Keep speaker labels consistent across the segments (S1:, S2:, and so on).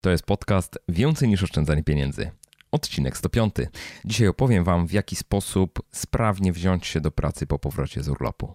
S1: To jest podcast Więcej niż oszczędzanie pieniędzy. Odcinek 105. Dzisiaj opowiem Wam, w jaki sposób sprawnie wziąć się do pracy po powrocie z urlopu.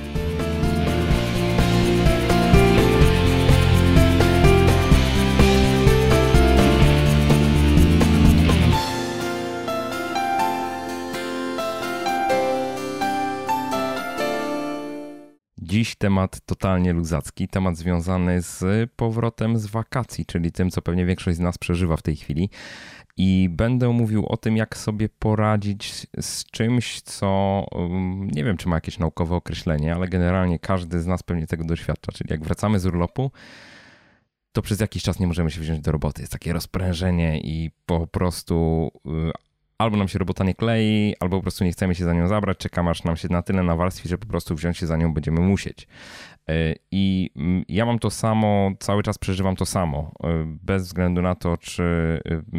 S1: Temat totalnie luzacki, temat związany z powrotem z wakacji, czyli tym, co pewnie większość z nas przeżywa w tej chwili. I będę mówił o tym, jak sobie poradzić z czymś, co um, nie wiem, czy ma jakieś naukowe określenie, ale generalnie każdy z nas pewnie tego doświadcza. Czyli jak wracamy z urlopu, to przez jakiś czas nie możemy się wziąć do roboty. Jest takie rozprężenie i po prostu y, albo nam się robota nie klei, albo po prostu nie chcemy się za nią zabrać, czekamy aż nam się na tyle nawarstwi, że po prostu wziąć się za nią będziemy musieć. E, I mm, ja mam to samo, cały czas przeżywam to samo, e, bez względu na to, czy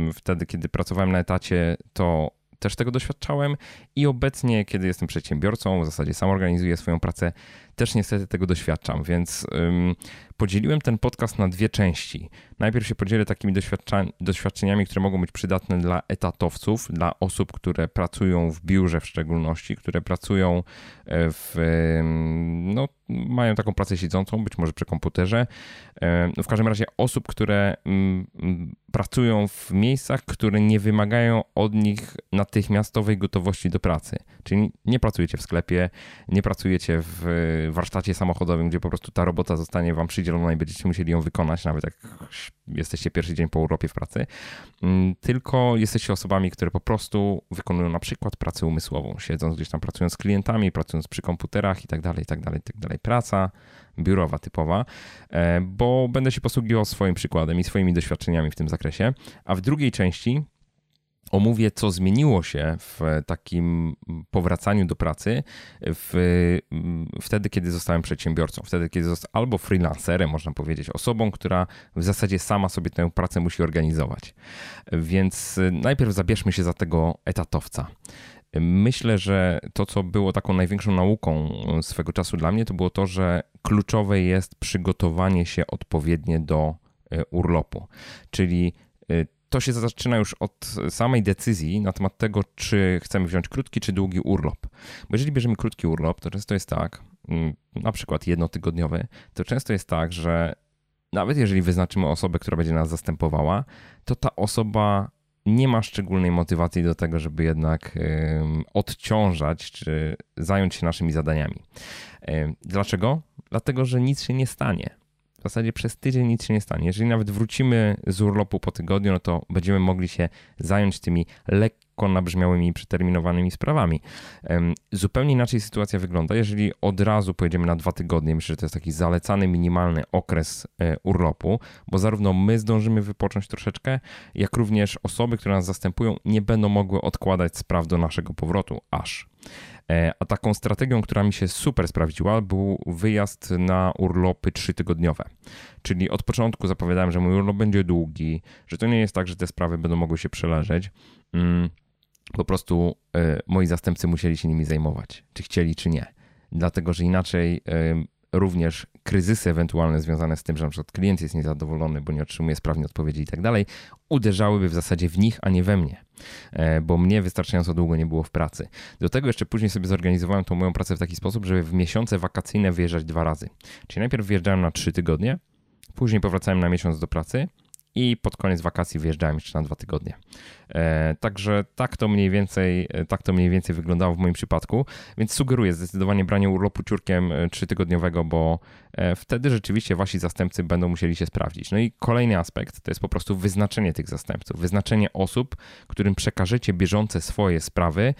S1: y, wtedy, kiedy pracowałem na etacie, to też tego doświadczałem i obecnie, kiedy jestem przedsiębiorcą, w zasadzie sam organizuję swoją pracę, też niestety tego doświadczam, więc ym, podzieliłem ten podcast na dwie części. Najpierw się podzielę takimi doświadczeniami, które mogą być przydatne dla etatowców, dla osób, które pracują w biurze w szczególności, które pracują e, w, no, mają taką pracę siedzącą, być może przy komputerze. E, no, w każdym razie osób, które pracują w miejscach, które nie wymagają od nich natychmiastowej gotowości do pracy. Czyli nie pracujecie w sklepie, nie pracujecie w warsztacie samochodowym, gdzie po prostu ta robota zostanie wam przydzielona i będziecie musieli ją wykonać, nawet jak jesteście pierwszy dzień po urlopie w pracy, mm, tylko jesteście osobami, które po prostu wykonują na przykład pracę umysłową, siedząc gdzieś tam, pracując z klientami, pracując przy komputerach i tak dalej, i tak dalej, i tak dalej. Praca biurowa typowa, e, bo będę się posługiwał swoim przykładem i swoimi doświadczeniami w tym zakresie, a w drugiej części omówię, co zmieniło się w takim powracaniu do pracy w, wtedy, kiedy zostałem przedsiębiorcą, wtedy, kiedy zostałem albo freelancerem, można powiedzieć, osobą, która w zasadzie sama sobie tę pracę musi organizować. Więc najpierw zabierzmy się za tego etatowca. Myślę, że to, co było taką największą nauką swego czasu dla mnie, to było to, że kluczowe jest przygotowanie się odpowiednie do e, urlopu. Czyli to się zaczyna już od samej decyzji na temat tego, czy chcemy wziąć krótki czy długi urlop. Bo jeżeli bierzemy krótki urlop, to często jest tak, mm, na przykład jednotygodniowy, to często jest tak, że nawet jeżeli wyznaczymy osobę, która będzie nas zastępowała, to ta osoba nie ma szczególnej motywacji do tego, żeby jednak odciążać czy zająć się naszymi zadaniami. Dlaczego? Dlatego, że nic się nie stanie w zasadzie przez tydzień nic się nie stanie. Jeżeli nawet wrócimy z urlopu po tygodniu, no to będziemy mogli się zająć tymi lekko nabrzmiałymi przeterminowanymi sprawami. Zupełnie inaczej sytuacja wygląda, jeżeli od razu pojedziemy na dwa tygodnie. Myślę, że to jest taki zalecany minimalny okres e, urlopu, bo zarówno my zdążymy wypocząć troszeczkę, jak również osoby, które nas zastępują, nie będą mogły odkładać spraw do naszego powrotu aż. E, a taką strategią, która mi się super sprawdziła, był wyjazd na urlopy trzytygodniowe. Czyli od początku zapowiadałem, że mój urlop będzie długi, że to nie jest tak, że te sprawy będą mogły się przeleżeć. Mm, po prostu e, moi zastępcy musieli się nimi zajmować, czy chcieli, czy nie. Dlatego, że inaczej również kryzysy ewentualne związane z tym, że przykład klient jest niezadowolony, bo nie otrzymuje sprawnie odpowiedzi i tak dalej, uderzałyby w zasadzie w nich, a nie we mnie, e, bo mnie wystarczająco długo nie było w pracy. Do tego jeszcze później sobie zorganizowałem tą moją pracę w taki sposób, żeby w miesiące wakacyjne wyjeżdżać dwa razy. Czyli najpierw wyjeżdżałem na trzy tygodnie, później powracałem na miesiąc do pracy i pod koniec wakacji wyjeżdżałem jeszcze na dwa tygodnie. E, także tak to mniej więcej, e, tak to mniej więcej wyglądało w moim przypadku, więc sugeruję zdecydowanie branie urlopu ciurkiem e, trzytygodniowego, bo wtedy rzeczywiście wasi zastępcy będą musieli się sprawdzić. No i kolejny aspekt to jest po prostu wyznaczenie tych zastępców, wyznaczenie osób, którym przekażecie bieżące swoje sprawy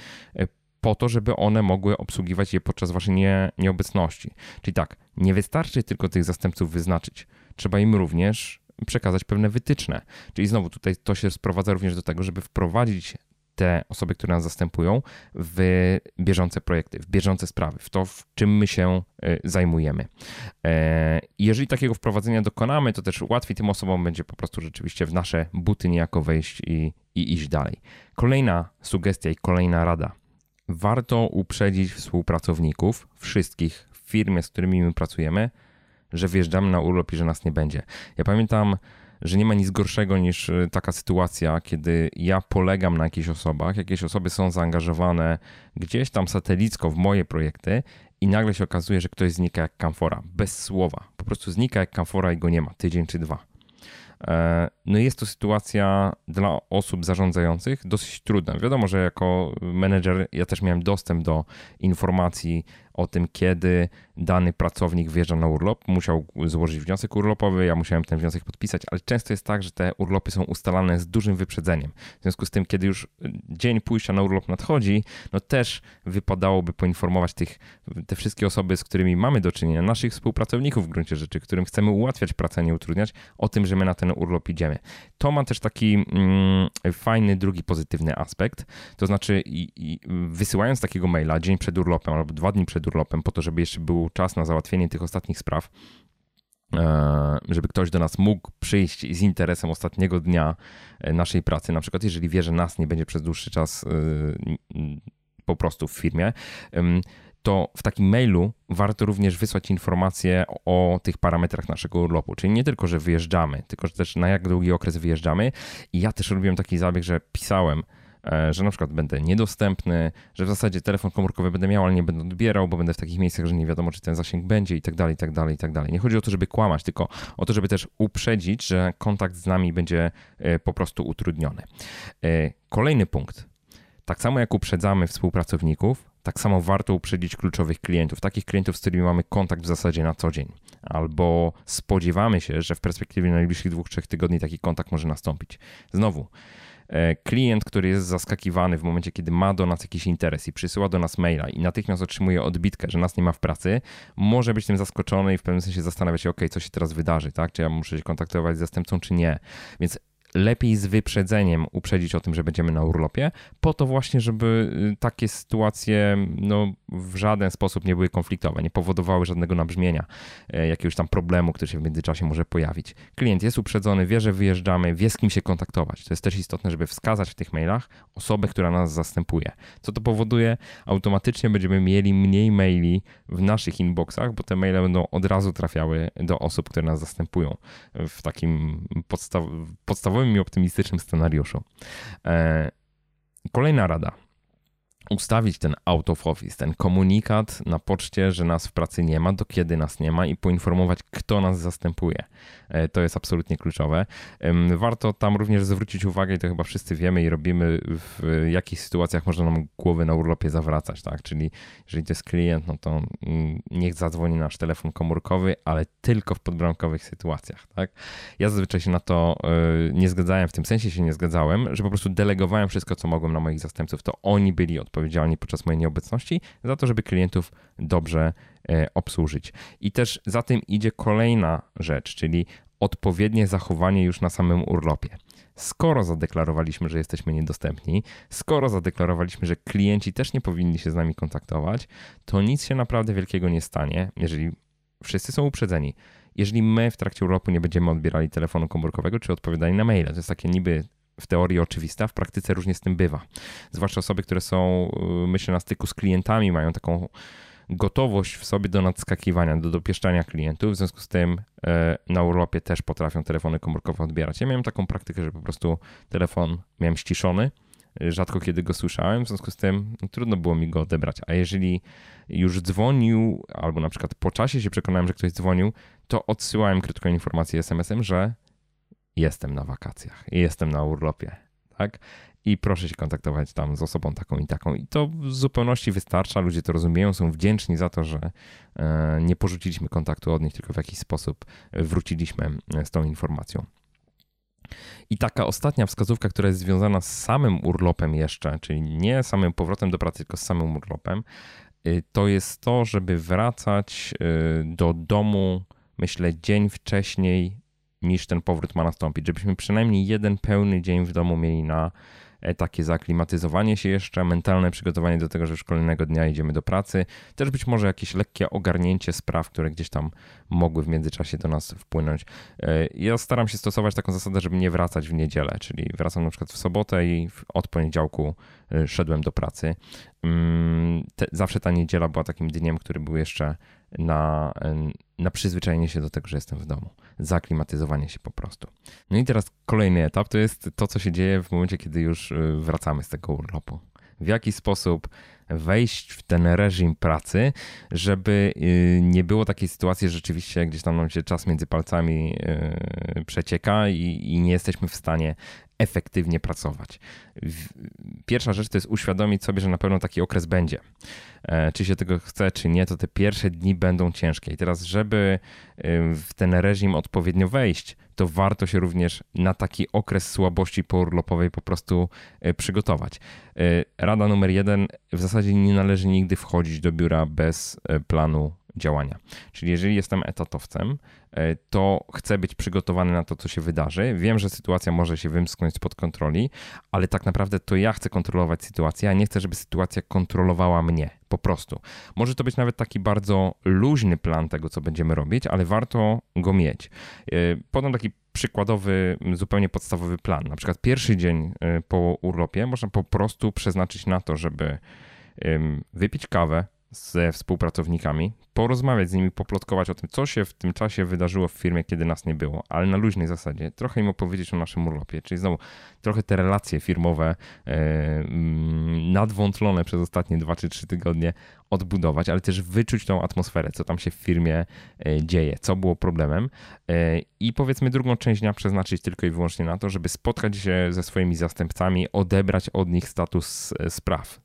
S1: po to, żeby one mogły obsługiwać je podczas waszej nie, nieobecności. Czyli tak, nie wystarczy tylko tych zastępców wyznaczyć. Trzeba im również przekazać pewne wytyczne. Czyli znowu tutaj to się sprowadza również do tego, żeby wprowadzić te osoby, które nas zastępują, w bieżące projekty, w bieżące sprawy, w to, w czym my się e, zajmujemy. E, jeżeli takiego wprowadzenia dokonamy, to też łatwiej tym osobom będzie po prostu rzeczywiście w nasze buty niejako wejść i, i iść dalej. Kolejna sugestia i kolejna rada. Warto uprzedzić współpracowników, wszystkich w firmie, z którymi my pracujemy, że wjeżdżamy na urlop i że nas nie będzie. Ja pamiętam, że nie ma nic gorszego niż y, taka sytuacja, kiedy ja polegam na jakichś osobach, jakieś osoby są zaangażowane gdzieś tam satelicko w moje projekty i nagle się okazuje, że ktoś znika jak kamfora, bez słowa. Po prostu znika jak kamfora i go nie ma, tydzień czy dwa. No jest to sytuacja dla osób zarządzających dosyć trudna. Wiadomo, że jako menedżer ja też miałem dostęp do informacji o tym, kiedy dany pracownik wjeżdża na urlop. Musiał złożyć wniosek urlopowy, ja musiałem ten wniosek podpisać, ale często jest tak, że te urlopy są ustalane z dużym wyprzedzeniem. W związku z tym, kiedy już dzień pójścia na urlop nadchodzi, no też wypadałoby poinformować tych, te wszystkie osoby, z którymi mamy do czynienia, naszych współpracowników w gruncie rzeczy, którym chcemy ułatwiać pracę, nie utrudniać, o tym, że my na ten urlop idziemy. To ma też taki mm, fajny, drugi pozytywny aspekt, to znaczy i, i wysyłając takiego maila dzień przed urlopem albo dwa dni przed urlopem, po to, żeby jeszcze był czas na załatwienie tych ostatnich spraw, e, żeby ktoś do nas mógł przyjść z interesem ostatniego dnia e, naszej pracy, na przykład jeżeli wie, że nas nie będzie przez dłuższy czas e, po prostu w firmie, to w takim mailu warto również wysłać informacje o tych parametrach naszego urlopu. Czyli nie tylko, że wyjeżdżamy, tylko że też na jak długi okres wyjeżdżamy. I ja też robiłem taki zabieg, że pisałem E, że na przykład będę niedostępny, że w zasadzie telefon komórkowy będę miał, ale nie będę odbierał, bo będę w takich miejscach, że nie wiadomo, czy ten zasięg będzie i tak dalej, i tak dalej, i tak dalej. Nie chodzi o to, żeby kłamać, tylko o to, żeby też uprzedzić, że kontakt z nami będzie e, po prostu utrudniony. E, kolejny punkt. Tak samo jak uprzedzamy współpracowników, tak samo warto uprzedzić kluczowych klientów, takich klientów, z którymi mamy kontakt w zasadzie na co dzień, albo spodziewamy się, że w perspektywie najbliższych dwóch, trzech tygodni taki kontakt może nastąpić. Znowu, E, klient, który jest zaskakiwany w momencie, kiedy ma do nas jakiś interes i przysyła do nas maila i natychmiast otrzymuje odbitkę, że nas nie ma w pracy, może być tym zaskoczony i w pewnym sensie zastanawia się, ok, co się teraz wydarzy, tak? Czy ja muszę się kontaktować z zastępcą, czy nie. Więc lepiej z wyprzedzeniem uprzedzić o tym, że będziemy na urlopie, po to właśnie, żeby y, takie sytuacje no, w żaden sposób nie były konfliktowe, nie powodowały żadnego nabrzmienia, e, jakiegoś tam problemu, który się w międzyczasie może pojawić. Klient jest uprzedzony, wie, że wyjeżdżamy, wie z kim się kontaktować. To jest też istotne, żeby wskazać w tych mailach osobę, która nas zastępuje. Co to powoduje? Automatycznie będziemy mieli mniej maili w naszych inboxach, bo te maile będą od razu trafiały do osób, które nas zastępują w takim podstaw podstawowym i optymistycznym scenariuszu. E, kolejna rada ustawić ten out of office, ten komunikat na poczcie, że nas w pracy nie ma, do kiedy nas nie ma i poinformować, kto nas zastępuje. E, to jest absolutnie kluczowe. Warto tam również zwrócić uwagę, i to chyba wszyscy wiemy i robimy, w jakich sytuacjach można nam głowy na urlopie zawracać, tak? Czyli jeżeli to jest klient, no to mm, niech zadzwoni nasz telefon komórkowy, ale tylko w podbramkowych sytuacjach, tak? Ja zazwyczaj się na to e, nie zgadzałem, w tym sensie się nie zgadzałem, że po prostu delegowałem wszystko, co mogłem na moich zastępców, to oni byli odpowiedzialni podczas mojej nieobecności za to, żeby klientów dobrze obsłużyć. I też za tym idzie kolejna rzecz, czyli odpowiednie zachowanie już na samym urlopie. Skoro zadeklarowaliśmy, że jesteśmy niedostępni, skoro zadeklarowaliśmy, że klienci też nie powinni się z nami kontaktować, to nic się naprawdę wielkiego nie stanie, jeżeli wszyscy są uprzedzeni. Jeżeli my w trakcie urlopu nie będziemy odbierali telefonu komórkowego czy odpowiadali na maile, to jest takie niby w teorii oczywista, w praktyce różnie z tym bywa. Zwłaszcza osoby, które są, y, myślę, na styku z klientami, mają taką gotowość w sobie do nadskakiwania, do dopieszczania klientów. W związku z tym e, na urlopie też potrafią telefony komórkowe odbierać. Ja miałem taką praktykę, że po prostu telefon miałem ściszony, rzadko kiedy go słyszałem, w związku z tym no, trudno było mi go odebrać. A jeżeli już dzwonił, albo na przykład po czasie się przekonałem, że ktoś dzwonił, to odsyłałem krótką informację SMS-em, że jestem na wakacjach, jestem na urlopie, tak? I proszę się kontaktować tam z osobą taką i taką. I to w zupełności wystarcza. Ludzie to rozumieją, są wdzięczni za to, że e, nie porzuciliśmy kontaktu od nich, tylko w jakiś sposób wróciliśmy z tą informacją. I taka ostatnia wskazówka, która jest związana z samym urlopem jeszcze, czyli nie samym powrotem do pracy, tylko z samym urlopem, to jest to, żeby wracać do domu, myślę, dzień wcześniej niż ten powrót ma nastąpić. Żebyśmy przynajmniej jeden pełny dzień w domu mieli na E, takie zaklimatyzowanie się jeszcze, mentalne przygotowanie do tego, że już kolejnego dnia idziemy do pracy, też być może jakieś lekkie ogarnięcie spraw, które gdzieś tam mogły w międzyczasie do nas wpłynąć. E, ja staram się stosować taką zasadę, żeby nie wracać w niedzielę, czyli wracam na przykład w sobotę i od poniedziałku e, szedłem do pracy. Mm, zawsze ta niedziela była takim dniem, który był jeszcze na, na przyzwyczajenie się do tego, że jestem w domu zaklimatyzowanie się po prostu. No i teraz kolejny etap to jest to, co się dzieje w momencie, kiedy już y, wracamy z tego urlopu. W jaki sposób wejść w ten reżim pracy, żeby y, nie było takiej sytuacji, że rzeczywiście gdzieś tam nam się czas między palcami y, przecieka i, i nie jesteśmy w stanie efektywnie pracować. Pierwsza rzecz to jest uświadomić sobie, że na pewno taki okres będzie. E, czy się tego chce, czy nie, to te pierwsze dni będą ciężkie. I teraz, żeby w ten reżim odpowiednio wejść, to warto się również na taki okres słabości pourlopowej po prostu e, przygotować. E, rada numer jeden, w zasadzie nie należy nigdy wchodzić do biura bez planu działania. Czyli jeżeli jestem etatowcem, e, to chcę być przygotowany na to, co się wydarzy. Wiem, że sytuacja może się wymsknąć spod kontroli, ale tak naprawdę to ja chcę kontrolować sytuację, a nie chcę, żeby sytuacja kontrolowała mnie. Po prostu. Może to być nawet taki bardzo luźny plan tego, co będziemy robić, ale warto go mieć. E, podam taki przykładowy, zupełnie podstawowy plan. Na przykład pierwszy dzień e, po urlopie można po prostu przeznaczyć na to, żeby wypić kawę, ze współpracownikami, porozmawiać z nimi, poplotkować o tym, co się w tym czasie wydarzyło w firmie, kiedy nas nie było, ale na luźnej zasadzie. Trochę im opowiedzieć o naszym urlopie, czyli znowu trochę te relacje firmowe e, mm, nadwątlone przez ostatnie 2 czy 3 tygodnie odbudować, ale też wyczuć tą atmosferę, co tam się w firmie e, dzieje, co było problemem e, i powiedzmy drugą część dnia przeznaczyć tylko i wyłącznie na to, żeby spotkać się ze swoimi zastępcami, odebrać od nich status spraw.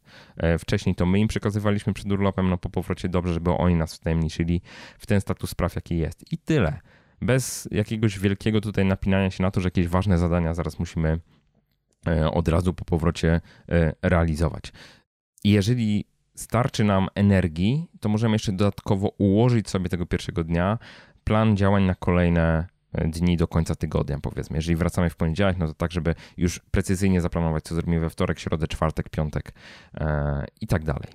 S1: Wcześniej to my im przekazywaliśmy przed urlopem, no po powrocie dobrze, żeby oni nas wtajemniczyli w ten status spraw, jaki jest. I tyle. Bez jakiegoś wielkiego tutaj napinania się na to, że jakieś ważne zadania zaraz musimy od razu po powrocie realizować. I jeżeli starczy nam energii, to możemy jeszcze dodatkowo ułożyć sobie tego pierwszego dnia plan działań na kolejne e, dni do końca tygodnia, powiedzmy. Jeżeli wracamy w poniedziałek, no to tak, żeby już precyzyjnie zaplanować, co zrobimy we wtorek, środę, czwartek, piątek e, i tak dalej.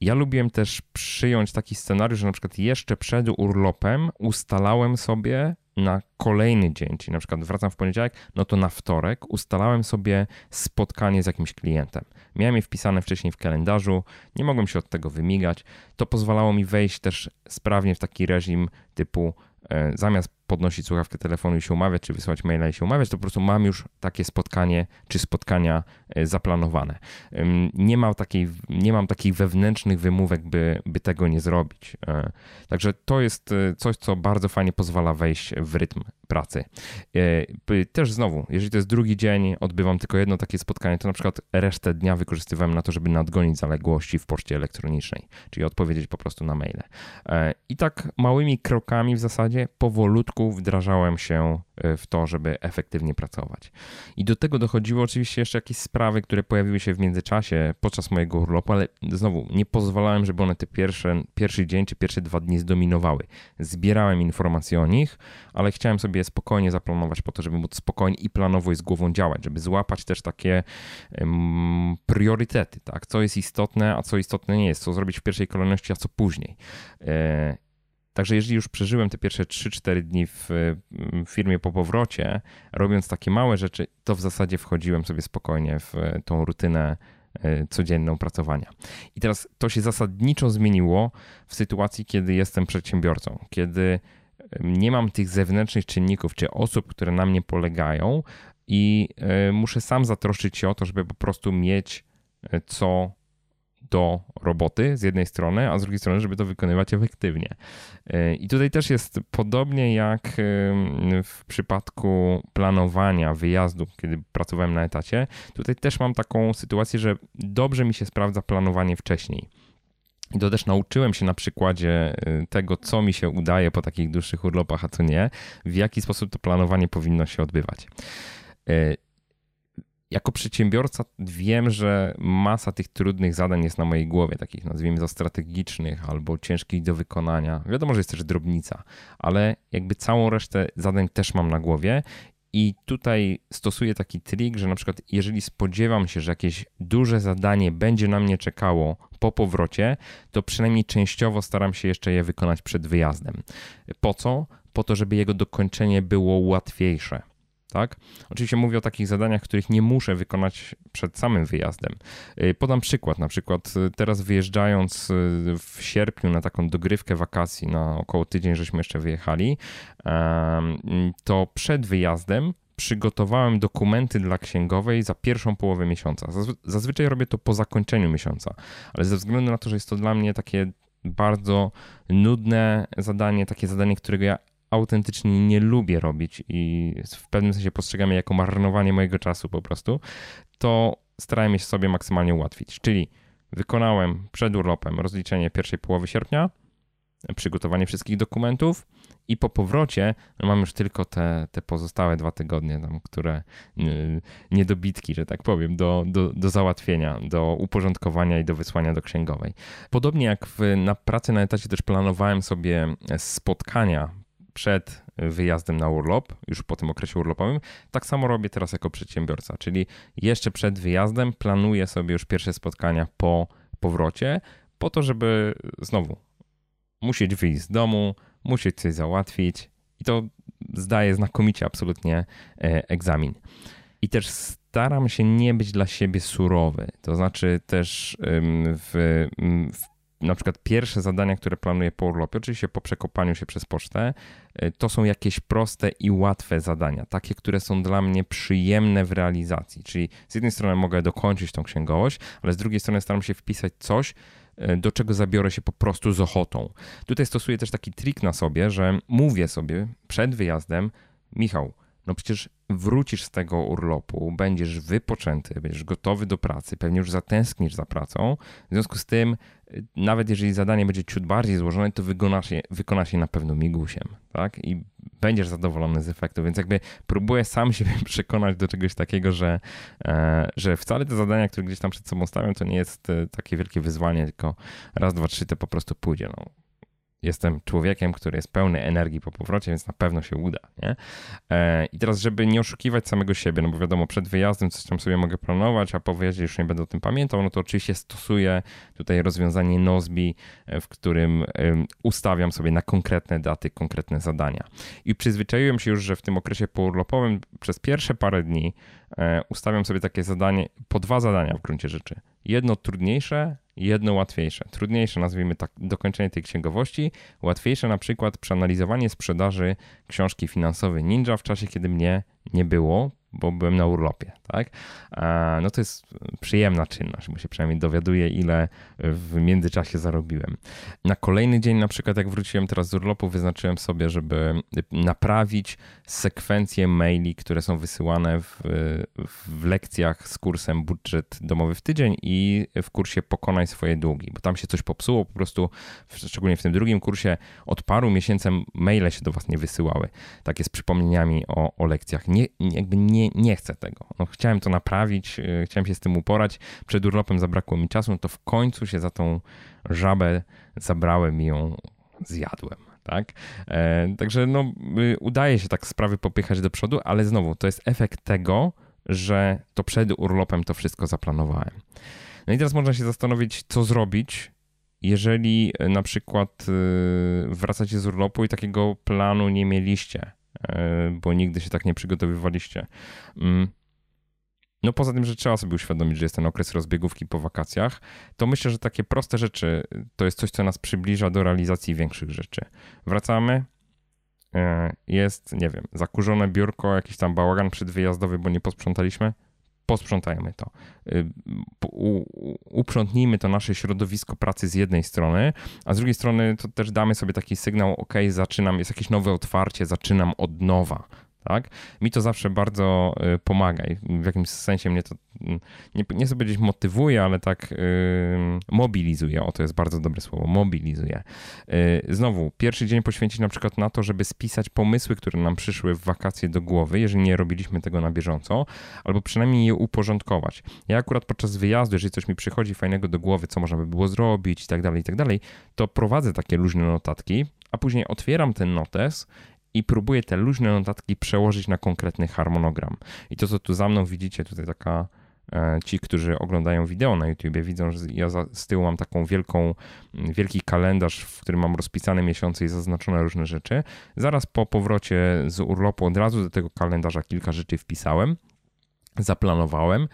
S1: Ja lubiłem też przyjąć taki scenariusz, że na przykład jeszcze przed urlopem ustalałem sobie na kolejny dzień, czyli na przykład wracam w poniedziałek, no to na wtorek ustalałem sobie spotkanie z jakimś klientem. Miałem je wpisane wcześniej w kalendarzu, nie mogłem się od tego wymigać. To pozwalało mi wejść też sprawnie w taki reżim typu e, zamiast podnosić słuchawkę telefonu i się umawiać, czy wysłać maila i się umawiać, to po prostu mam już takie spotkanie czy spotkania e, zaplanowane. Nie mam, takiej, nie mam takich wewnętrznych wymówek, by, by tego nie zrobić. E, także to jest e, coś, co bardzo fajnie pozwala wejść w rytm pracy. Też znowu, jeżeli to jest drugi dzień, odbywam tylko jedno takie spotkanie, to na przykład resztę dnia wykorzystywałem na to, żeby nadgonić zaległości w poczcie elektronicznej, czyli odpowiedzieć po prostu na maile. I tak małymi krokami w zasadzie powolutku wdrażałem się e, w to, żeby efektywnie pracować. I do tego dochodziły oczywiście jeszcze jakieś sprawy, które pojawiły się w międzyczasie podczas mojego urlopu, ale znowu nie pozwalałem, żeby one te pierwsze, pierwszy dzień czy pierwsze dwa dni zdominowały. Zbierałem informacje o nich, ale chciałem sobie spokojnie zaplanować po to, żeby móc spokojnie i planowo z głową działać, żeby złapać też takie um, priorytety, tak? co jest istotne, a co istotne nie jest, co zrobić w pierwszej kolejności, a co później. E, Także jeżeli już przeżyłem te pierwsze 3-4 dni w firmie po powrocie, robiąc takie małe rzeczy, to w zasadzie wchodziłem sobie spokojnie w tą rutynę e, codzienną pracowania. I teraz to się zasadniczo zmieniło w sytuacji, kiedy jestem przedsiębiorcą, kiedy nie mam tych zewnętrznych czynników czy osób, które na mnie polegają i e, muszę sam zatroszczyć się o to, żeby po prostu mieć e, co do roboty z jednej strony, a z drugiej strony, żeby to wykonywać efektywnie. E, I tutaj też jest podobnie jak w przypadku planowania wyjazdu, kiedy pracowałem na etacie. Tutaj też mam taką sytuację, że dobrze mi się sprawdza planowanie wcześniej. I to też nauczyłem się na przykładzie y, tego, co mi się udaje po takich dłuższych urlopach, a co nie, w jaki sposób to planowanie powinno się odbywać. Y, jako przedsiębiorca wiem, że masa tych trudnych zadań jest na mojej głowie, takich nazwijmy to strategicznych albo ciężkich do wykonania. Wiadomo, że jest też drobnica, ale jakby całą resztę zadań też mam na głowie i tutaj stosuję taki trik, że na przykład jeżeli spodziewam się, że jakieś duże zadanie będzie na mnie czekało po powrocie, to przynajmniej częściowo staram się jeszcze je wykonać przed wyjazdem. Po co? Po to, żeby jego dokończenie było łatwiejsze tak? Oczywiście mówię o takich zadaniach, których nie muszę wykonać przed samym wyjazdem. Y, podam przykład, na przykład y, teraz wyjeżdżając y, w sierpniu na taką dogrywkę wakacji, na około tydzień żeśmy jeszcze wyjechali, to przed wyjazdem przygotowałem dokumenty dla księgowej za pierwszą połowę miesiąca. Zazwyczaj robię to po zakończeniu miesiąca, ale ze względu na to, że jest to dla mnie takie bardzo nudne zadanie, takie zadanie, którego ja autentycznie nie lubię robić i w pewnym sensie postrzegam je jako marnowanie mojego czasu po prostu, to starałem się sobie maksymalnie ułatwić. Czyli wykonałem przed urlopem rozliczenie pierwszej połowy sierpnia, przygotowanie wszystkich dokumentów i po powrocie no mam już tylko te, te pozostałe dwa tygodnie, tam, które niedobitki, że tak powiem, do, do, do załatwienia, do uporządkowania i do wysłania do księgowej. Podobnie jak w, na pracy na etacie też planowałem sobie spotkania przed wyjazdem na urlop, już po tym okresie urlopowym. Tak samo robię teraz jako przedsiębiorca, czyli jeszcze przed wyjazdem planuję sobie już pierwsze spotkania po powrocie, po to, żeby znowu musieć wyjść z domu, musieć coś załatwić i to zdaje znakomicie absolutnie e, egzamin. I też staram się nie być dla siebie surowy. To znaczy też w, w na przykład pierwsze zadania, które planuję po urlopie, oczywiście po przekopaniu się przez pocztę, y, to są jakieś proste i łatwe zadania, takie, które są dla mnie przyjemne w realizacji. Czyli z jednej strony mogę dokończyć tą księgowość, ale z drugiej strony staram się wpisać coś, y, do czego zabiorę się po prostu z ochotą. Tutaj stosuję też taki trik na sobie, że mówię sobie przed wyjazdem, Michał, no przecież wrócisz z tego urlopu, będziesz wypoczęty, będziesz gotowy do pracy, pewnie już zatęsknisz za pracą. W związku z tym, y, nawet jeżeli zadanie będzie ciut bardziej złożone, to wykonasz je, wykonasz je na pewno migusiem, tak? I będziesz zadowolony z efektu. Więc jakby próbuję sam siebie przekonać do czegoś takiego, że, e, że wcale te zadania, które gdzieś tam przed sobą stawiam, to nie jest e, takie wielkie wyzwanie, tylko raz, dwa, trzy to po prostu pójdzie. No jestem człowiekiem, który jest pełny energii po powrocie, więc na pewno się uda. Nie? E, I teraz, żeby nie oszukiwać samego siebie, no bo wiadomo, przed wyjazdem coś tam sobie mogę planować, a po wyjeździe już nie będę o tym pamiętał, no to oczywiście stosuję tutaj rozwiązanie Nozbi, e, w którym ustawiam sobie na konkretne daty, konkretne zadania. I przyzwyczaiłem się już, że w tym okresie pourlopowym przez pierwsze parę dni ustawiam sobie takie zadanie, po dwa zadania w gruncie rzeczy. Jedno trudniejsze, jedno łatwiejsze. Trudniejsze, nazwijmy tak, dokończenie tej księgowości, łatwiejsze na przykład przeanalizowanie sprzedaży książki finansowej Ninja w czasie, kiedy mnie nie było, bo byłem na urlopie, tak? No to jest przyjemna czynność, bo się przynajmniej dowiaduję, ile w międzyczasie zarobiłem. Na kolejny dzień, na przykład jak wróciłem teraz z urlopu, wyznaczyłem sobie, żeby naprawić sekwencję maili, które są wysyłane w, w lekcjach z kursem budżet domowy w tydzień i w kursie pokonaj swoje długi, bo tam się coś popsuło, po prostu szczególnie w tym drugim kursie od paru miesięcy maile się do was nie wysyłały, takie z przypomnieniami o, o lekcjach. Nie, jakby nie nie, nie chcę tego. No, chciałem to naprawić, y, chciałem się z tym uporać. Przed urlopem zabrakło mi czasu, no to w końcu się za tą żabę zabrałem i ją zjadłem. Tak? E, także no, y, udaje się tak sprawy popychać do przodu, ale znowu to jest efekt tego, że to przed urlopem to wszystko zaplanowałem. No i teraz można się zastanowić, co zrobić, jeżeli y, na przykład wracacie z urlopu i takiego planu nie mieliście E, bo nigdy się tak nie przygotowywaliście. Mm. No poza tym, że trzeba sobie uświadomić, że jest ten okres rozbiegówki po wakacjach, to myślę, że takie proste rzeczy to jest coś, co nas przybliża do realizacji większych rzeczy. Wracamy, e, jest, nie wiem, zakurzone biurko, jakiś tam bałagan przedwyjazdowy, bo nie posprzątaliśmy, posprzątajmy to. Y, uprzątnijmy to nasze środowisko pracy z jednej strony, a z drugiej strony to też damy sobie taki sygnał, ok, zaczynam, jest jakieś nowe otwarcie, zaczynam od nowa tak? Mi to zawsze bardzo y, pomaga i w jakimś sensie mnie to, mm, nie, nie chcę motywuje, ale tak y, mobilizuje. O, to jest bardzo dobre słowo, mobilizuje. Y, znowu, pierwszy dzień poświęcić na przykład na to, żeby spisać pomysły, które nam przyszły w wakacje do głowy, jeżeli nie robiliśmy tego na bieżąco, albo przynajmniej je uporządkować. Ja akurat podczas wyjazdu, jeżeli coś mi przychodzi fajnego do głowy, co można by było zrobić i tak dalej, i tak dalej, to prowadzę takie luźne notatki, a później otwieram ten notes i próbuję te luźne notatki przełożyć na konkretny harmonogram. I to, co tu za mną widzicie, tutaj taka e, ci, którzy oglądają wideo na YouTubie, widzą, że ja z tyłu mam taką wielką, wielki kalendarz, w którym mam rozpisane miesiące i zaznaczone różne rzeczy. Zaraz po powrocie z urlopu od razu do tego kalendarza kilka rzeczy wpisałem, zaplanowałem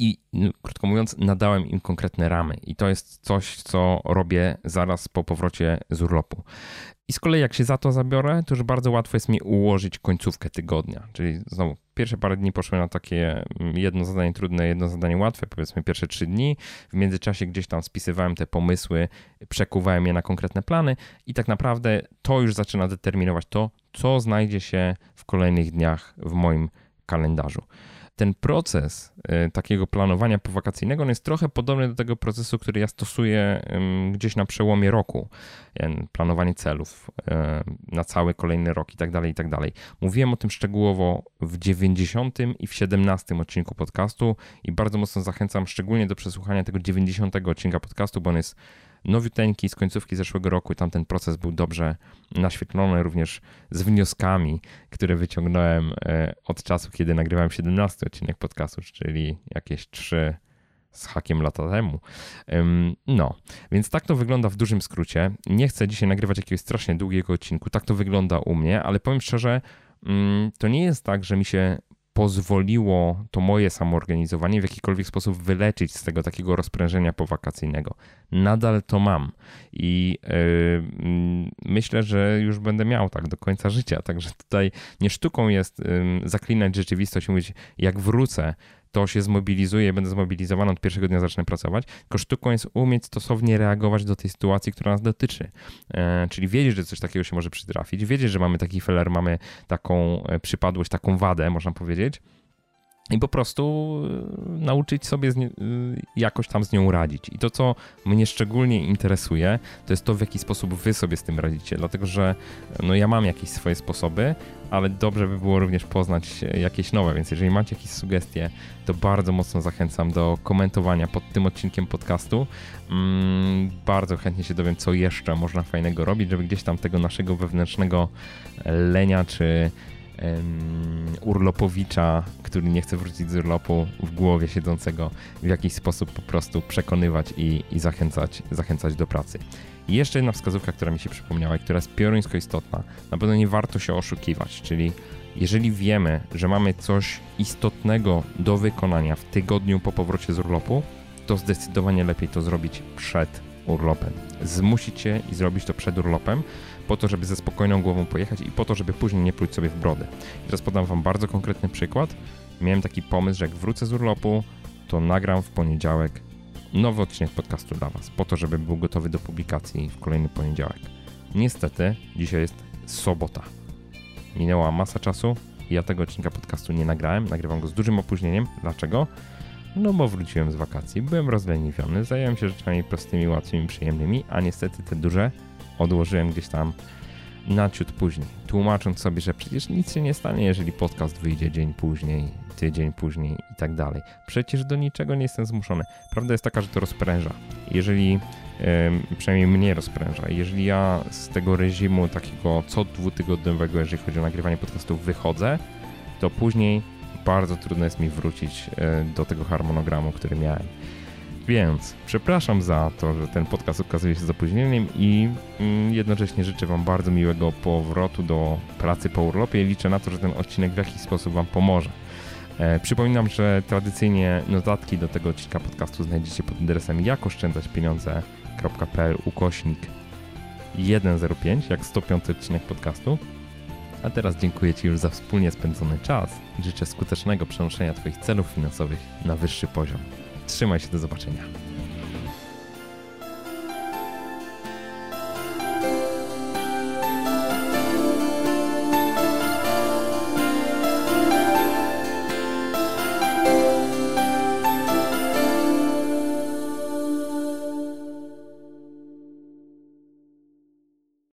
S1: i no, krótko mówiąc, nadałem im konkretne ramy. I to jest coś, co robię zaraz po powrocie z urlopu. I z kolei jak się za to zabiorę, to już bardzo łatwo jest mi ułożyć końcówkę tygodnia. Czyli znowu pierwsze parę dni poszły na takie mm, jedno zadanie trudne, jedno zadanie łatwe, powiedzmy pierwsze trzy dni. W międzyczasie gdzieś tam spisywałem te pomysły, przekuwałem je na konkretne plany i tak naprawdę to już zaczyna determinować to, co znajdzie się w kolejnych dniach w moim kalendarzu ten proces y, takiego planowania powakacyjnego jest trochę podobny do tego procesu, który ja stosuję gdzieś na przełomie roku. Planowanie celów y, na cały kolejny rok i tak dalej, i tak dalej. Mówiłem o tym szczegółowo w 90 i w 17 odcinku podcastu i bardzo mocno zachęcam szczególnie do przesłuchania tego 90 odcinka podcastu, bo on jest nowiuteńki z końcówki zeszłego roku tam ten proces był dobrze naświetlony również z wnioskami, które wyciągnąłem e, od czasu, kiedy nagrywałem 17 odcinek podcastu, czyli jakieś 3 z hakiem lata temu. No, więc tak to wygląda w dużym skrócie. Nie chcę dzisiaj nagrywać jakiegoś strasznie długiego odcinku, tak to wygląda u mnie, ale powiem szczerze, mm, to nie jest tak, że mi się pozwoliło to moje samoorganizowanie w jakikolwiek sposób wyleczyć z tego takiego rozprężenia powakacyjnego. Nadal to mam i yy, myślę, że już będę miał tak do końca życia. Także tutaj nie sztuką jest yy, zaklinać rzeczywistość i mówić, jak wrócę, to się zmobilizuje, będę zmobilizowany od pierwszego dnia zacznę pracować, tylko sztuką jest umieć stosownie reagować do tej sytuacji, która nas dotyczy. E, czyli wiedzieć, że coś takiego się może przytrafić, wiedzieć, że mamy taki feller, mamy taką e, przypadłość, taką wadę, można powiedzieć, i po prostu e, nauczyć sobie nie, jakoś tam z nią radzić. I to, co mnie szczególnie interesuje, to jest to, w jaki sposób wy sobie z tym radzicie, dlatego że no, ja mam jakieś swoje sposoby, ale dobrze by było również poznać jakieś nowe, więc jeżeli macie jakieś sugestie, to bardzo mocno zachęcam do komentowania pod tym odcinkiem podcastu. Mm, bardzo chętnie się dowiem, co jeszcze można fajnego robić, żeby gdzieś tam tego naszego wewnętrznego lenia czy urlopowicza, który nie chce wrócić z urlopu w głowie siedzącego w jakiś sposób po prostu przekonywać i, i zachęcać, zachęcać do pracy. I jeszcze jedna wskazówka, która mi się przypomniała i która jest pioruńsko istotna. Na pewno nie warto się oszukiwać, czyli jeżeli wiemy, że mamy coś istotnego do wykonania w tygodniu po powrocie z urlopu, to zdecydowanie lepiej to zrobić przed urlopem. Zmusić się i zrobić to przed urlopem, po to, żeby ze spokojną głową pojechać i po to, żeby później nie pluć sobie w brody. I teraz podam Wam bardzo konkretny przykład. Miałem taki pomysł, że jak wrócę z urlopu, to nagram w poniedziałek nowy odcinek podcastu dla Was, po to, żeby był gotowy do publikacji w kolejny poniedziałek. Niestety, dzisiaj jest sobota. Minęła masa czasu i ja tego odcinka podcastu nie nagrałem. Nagrywam go z dużym opóźnieniem. Dlaczego? No bo wróciłem z wakacji, byłem rozleniwiony, zająłem się rzeczami prostymi, łatwymi, przyjemnymi, a niestety te duże odłożyłem gdzieś tam na ciut później, tłumacząc sobie, że przecież nic się nie stanie, jeżeli podcast wyjdzie dzień później, tydzień później i tak dalej. Przecież do niczego nie jestem zmuszony. Prawda jest taka, że to rozpręża. Jeżeli, przynajmniej mnie rozpręża, jeżeli ja z tego reżimu takiego co dwutygodniowego, jeżeli chodzi o nagrywanie podcastów, wychodzę, to później bardzo trudno jest mi wrócić yy, do tego harmonogramu, który miałem. Więc przepraszam za to, że ten podcast okazuje się z opóźnieniem i mm, jednocześnie życzę Wam bardzo miłego powrotu do pracy po urlopie i liczę na to, że ten odcinek w jakiś sposób Wam pomoże. E, przypominam, że tradycyjnie notatki do tego odcinka podcastu znajdziecie pod adresem jakoszczędzaćpieniądze.pl ukośnik 105, jak 105 odcinek podcastu. A teraz dziękuję Ci już za wspólnie spędzony czas i życzę skutecznego przenoszenia Twoich celów finansowych na wyższy poziom. Trzymaj się, do zobaczenia.